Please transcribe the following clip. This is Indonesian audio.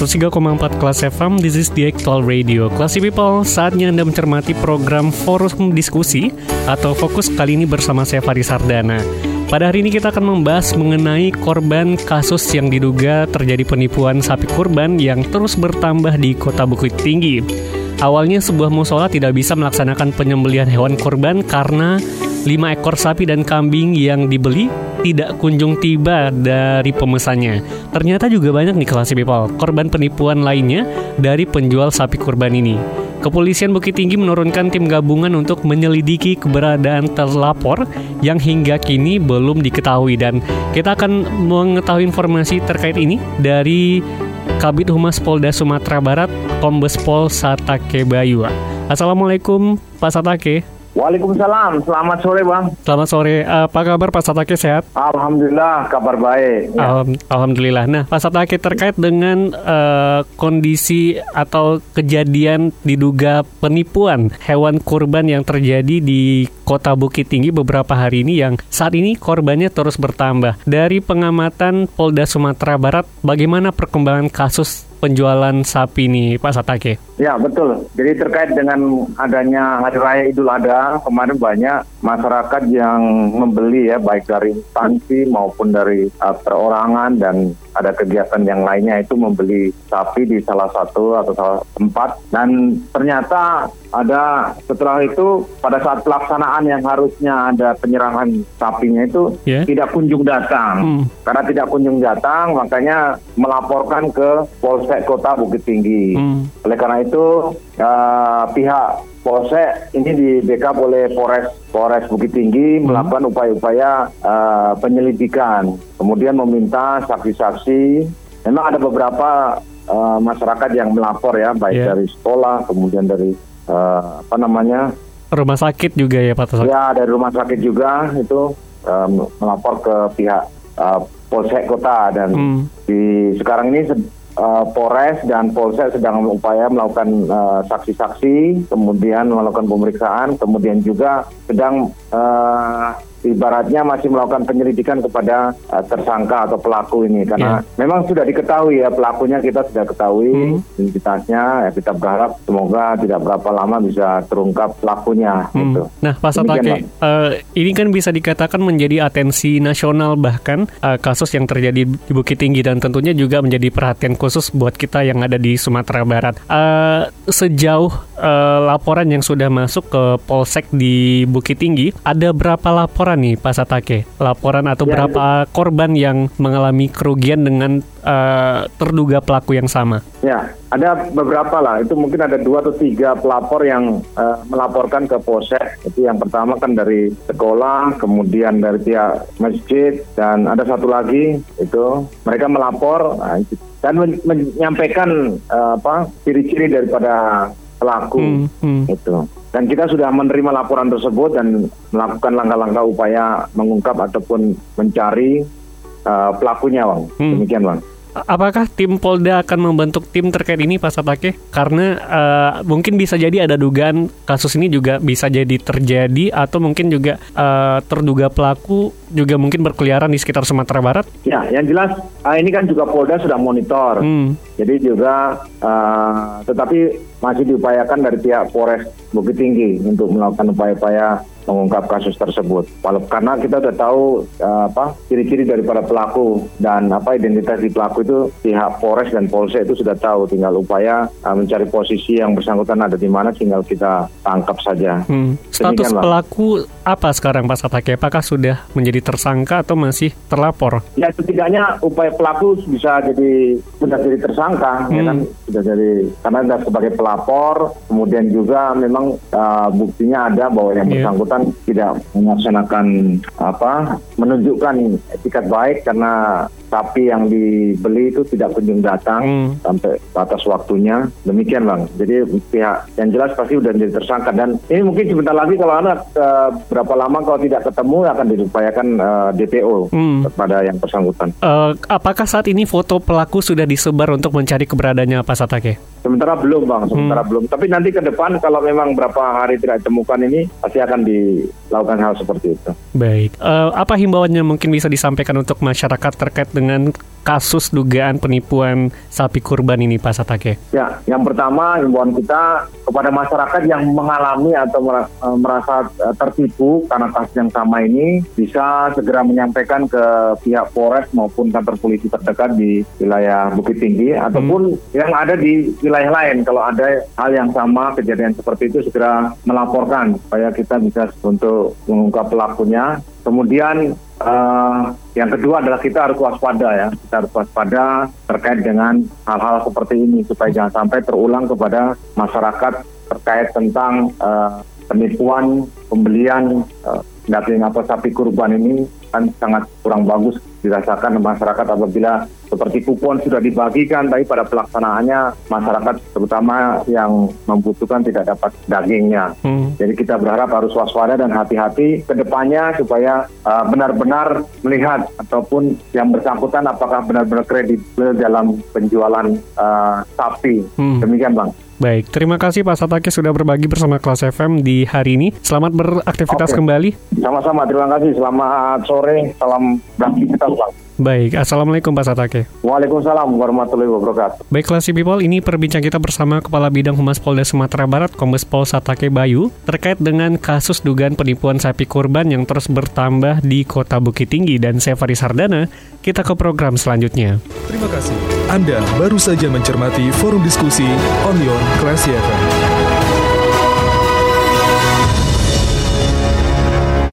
Empat kelas FM, this is the actual radio. Classy People, saatnya Anda mencermati program Forum Diskusi atau Fokus kali ini bersama saya Faris Sardana. Pada hari ini kita akan membahas mengenai korban kasus yang diduga terjadi penipuan sapi kurban yang terus bertambah di kota Bukit Tinggi. Awalnya sebuah musola tidak bisa melaksanakan penyembelihan hewan kurban karena lima ekor sapi dan kambing yang dibeli tidak kunjung tiba dari pemesannya. Ternyata juga banyak nih kelas people korban penipuan lainnya dari penjual sapi kurban ini. Kepolisian Bukit Tinggi menurunkan tim gabungan untuk menyelidiki keberadaan terlapor yang hingga kini belum diketahui dan kita akan mengetahui informasi terkait ini dari Kabit Humas Polda Sumatera Barat Kombes Pol Satake Bayu. Assalamualaikum Pak Satake. Waalaikumsalam, selamat sore Bang. Selamat sore, apa kabar Pak Satake sehat? Alhamdulillah, kabar baik. Ya. Alhamdulillah. Nah, Pak Satake terkait dengan uh, kondisi atau kejadian diduga penipuan hewan kurban yang terjadi di Kota Bukit Tinggi beberapa hari ini yang saat ini korbannya terus bertambah. Dari pengamatan Polda Sumatera Barat, bagaimana perkembangan kasus penjualan sapi nih Pak Satake. Ya betul. Jadi terkait dengan adanya Hari Raya Idul Adha kemarin banyak masyarakat yang membeli ya baik dari instansi maupun dari uh, perorangan dan ada kegiatan yang lainnya itu membeli sapi di salah satu atau salah tempat dan ternyata ada setelah itu pada saat pelaksanaan yang harusnya ada penyerahan sapinya itu yeah. tidak kunjung datang hmm. karena tidak kunjung datang makanya melaporkan ke Polsek Kota Bukit Tinggi hmm. oleh karena itu uh, pihak Polsek ini di backup oleh Polres Polres Bukit Tinggi hmm. melakukan upaya-upaya uh, penyelidikan, kemudian meminta saksi-saksi. Memang ada beberapa uh, masyarakat yang melapor ya, baik yeah. dari sekolah, kemudian dari uh, apa namanya rumah sakit juga ya Pak Tosok? Ya dari rumah sakit juga itu um, melapor ke pihak uh, Polsek Kota dan hmm. di sekarang ini uh, Polres dan Polsek sedang upaya melakukan uh, saksi-saksi, kemudian melakukan pemeriksaan, kemudian juga sedang uh, ibaratnya masih melakukan penyelidikan kepada uh, tersangka atau pelaku ini karena yeah. memang sudah diketahui ya pelakunya kita sudah ketahui hmm. identitasnya ya kita berharap semoga tidak berapa lama bisa terungkap pelakunya hmm. gitu. Nah, Pak Satake, uh, ini kan bisa dikatakan menjadi atensi nasional bahkan uh, kasus yang terjadi di Bukit Tinggi dan tentunya juga menjadi perhatian khusus buat kita yang ada di Sumatera Barat. Uh, sejauh uh, laporan yang sudah masuk ke Polsek di Bukit Tinggi, ada berapa laporan nih Pak Satake? Laporan atau ya, berapa ya. korban yang mengalami kerugian dengan uh, terduga pelaku yang sama? Ya, ada beberapa lah. Itu mungkin ada dua atau tiga pelapor yang uh, melaporkan ke Polsek. Itu yang pertama kan dari sekolah, kemudian dari pihak masjid, dan ada satu lagi itu mereka melapor nah, dan menyampaikan uh, apa ciri-ciri daripada pelaku hmm, hmm. itu. Dan kita sudah menerima laporan tersebut dan melakukan langkah-langkah upaya mengungkap ataupun mencari uh, pelakunya, Bang. Hmm. Demikian, Bang. Apakah tim Polda akan membentuk tim terkait ini Pak Satake? Karena uh, mungkin bisa jadi ada dugaan kasus ini juga bisa jadi terjadi atau mungkin juga uh, terduga pelaku juga mungkin berkeliaran di sekitar Sumatera Barat? Ya, yang jelas uh, ini kan juga Polda sudah monitor. Hmm. Jadi juga uh, tetapi masih diupayakan dari pihak Polres Bukit Tinggi untuk melakukan upaya-upaya mengungkap kasus tersebut. Walau karena kita sudah tahu uh, apa ciri-ciri daripada pelaku dan apa identitas di pelaku itu pihak Polres dan Polsek itu sudah tahu. Tinggal upaya uh, mencari posisi yang bersangkutan ada di mana, tinggal kita tangkap saja. Hmm. Status pelaku apa sekarang Pak Satake? Apakah sudah menjadi tersangka atau masih terlapor? Ya setidaknya upaya pelaku bisa jadi sudah jadi tersangka, hmm. ya kan sudah jadi karena sudah sebagai pelapor, kemudian juga memang uh, buktinya ada bahwa yang yeah. bersangkutan tidak melaksanakan apa menunjukkan etikat baik karena sapi yang dibeli itu tidak kunjung datang Hmm. sampai batas waktunya. Demikian bang. Jadi pihak yang jelas pasti sudah jadi tersangka dan ini mungkin sebentar lagi kalau anak eh, berapa lama kalau tidak ketemu akan diupayakan eh, DPO Hmm. kepada yang bersangkutan. Eh, apakah saat ini foto pelaku sudah disebar untuk mencari keberadaannya Pak Satake? Sementara belum bang, sementara belum. Tapi nanti ke depan kalau memang berapa hari tidak ditemukan ini pasti akan dilakukan hal seperti itu. Baik. Eh, apa himbauannya mungkin bisa disampaikan untuk masyarakat terkait dengan kasus dugaan penipuan sapi kurban ini Pak Satake? Ya, yang pertama himbauan kita kepada masyarakat yang mengalami atau eh, merasa eh, tertipu karena kasus yang sama ini bisa segera menyampaikan ke pihak Polres maupun kantor polisi terdekat di wilayah Bukit Tinggi ataupun yang ada di wilayah lain kalau ada hal yang sama kejadian seperti itu segera melaporkan supaya kita bisa untuk mengungkap pelakunya. Kemudian eh, yang kedua adalah kita harus waspada ya, kita harus waspada terkait dengan hal-hal seperti ini supaya jangan sampai terulang kepada masyarakat terkait tentang eh, penipuan pembelian eh, daging atau sapi kurban ini kan sangat kurang bagus dirasakan masyarakat apabila seperti kupon sudah dibagikan tapi pada pelaksanaannya masyarakat terutama yang membutuhkan tidak dapat dagingnya. Hmm. Jadi kita berharap harus waspada dan hati-hati ke depannya supaya uh, benar-benar melihat ataupun yang bersangkutan apakah benar-benar kredibel dalam penjualan uh, sapi. Hmm. Demikian Bang. Baik, terima kasih Pak Satake sudah berbagi bersama kelas FM di hari ini. Selamat beraktivitas Oke. kembali. Sama-sama, terima kasih. Selamat sore, salam beraktivitas Bang. Baik, Assalamualaikum Pak Satake. Waalaikumsalam warahmatullahi wabarakatuh. Baik, Classy People, ini perbincang kita bersama Kepala Bidang Humas Polda Sumatera Barat, Kombes Pol Satake Bayu, terkait dengan kasus dugaan penipuan sapi kurban yang terus bertambah di Kota Bukit Tinggi. Dan saya Faris Sardana, kita ke program selanjutnya. Terima kasih. Anda baru saja mencermati forum diskusi Onion Classy FM.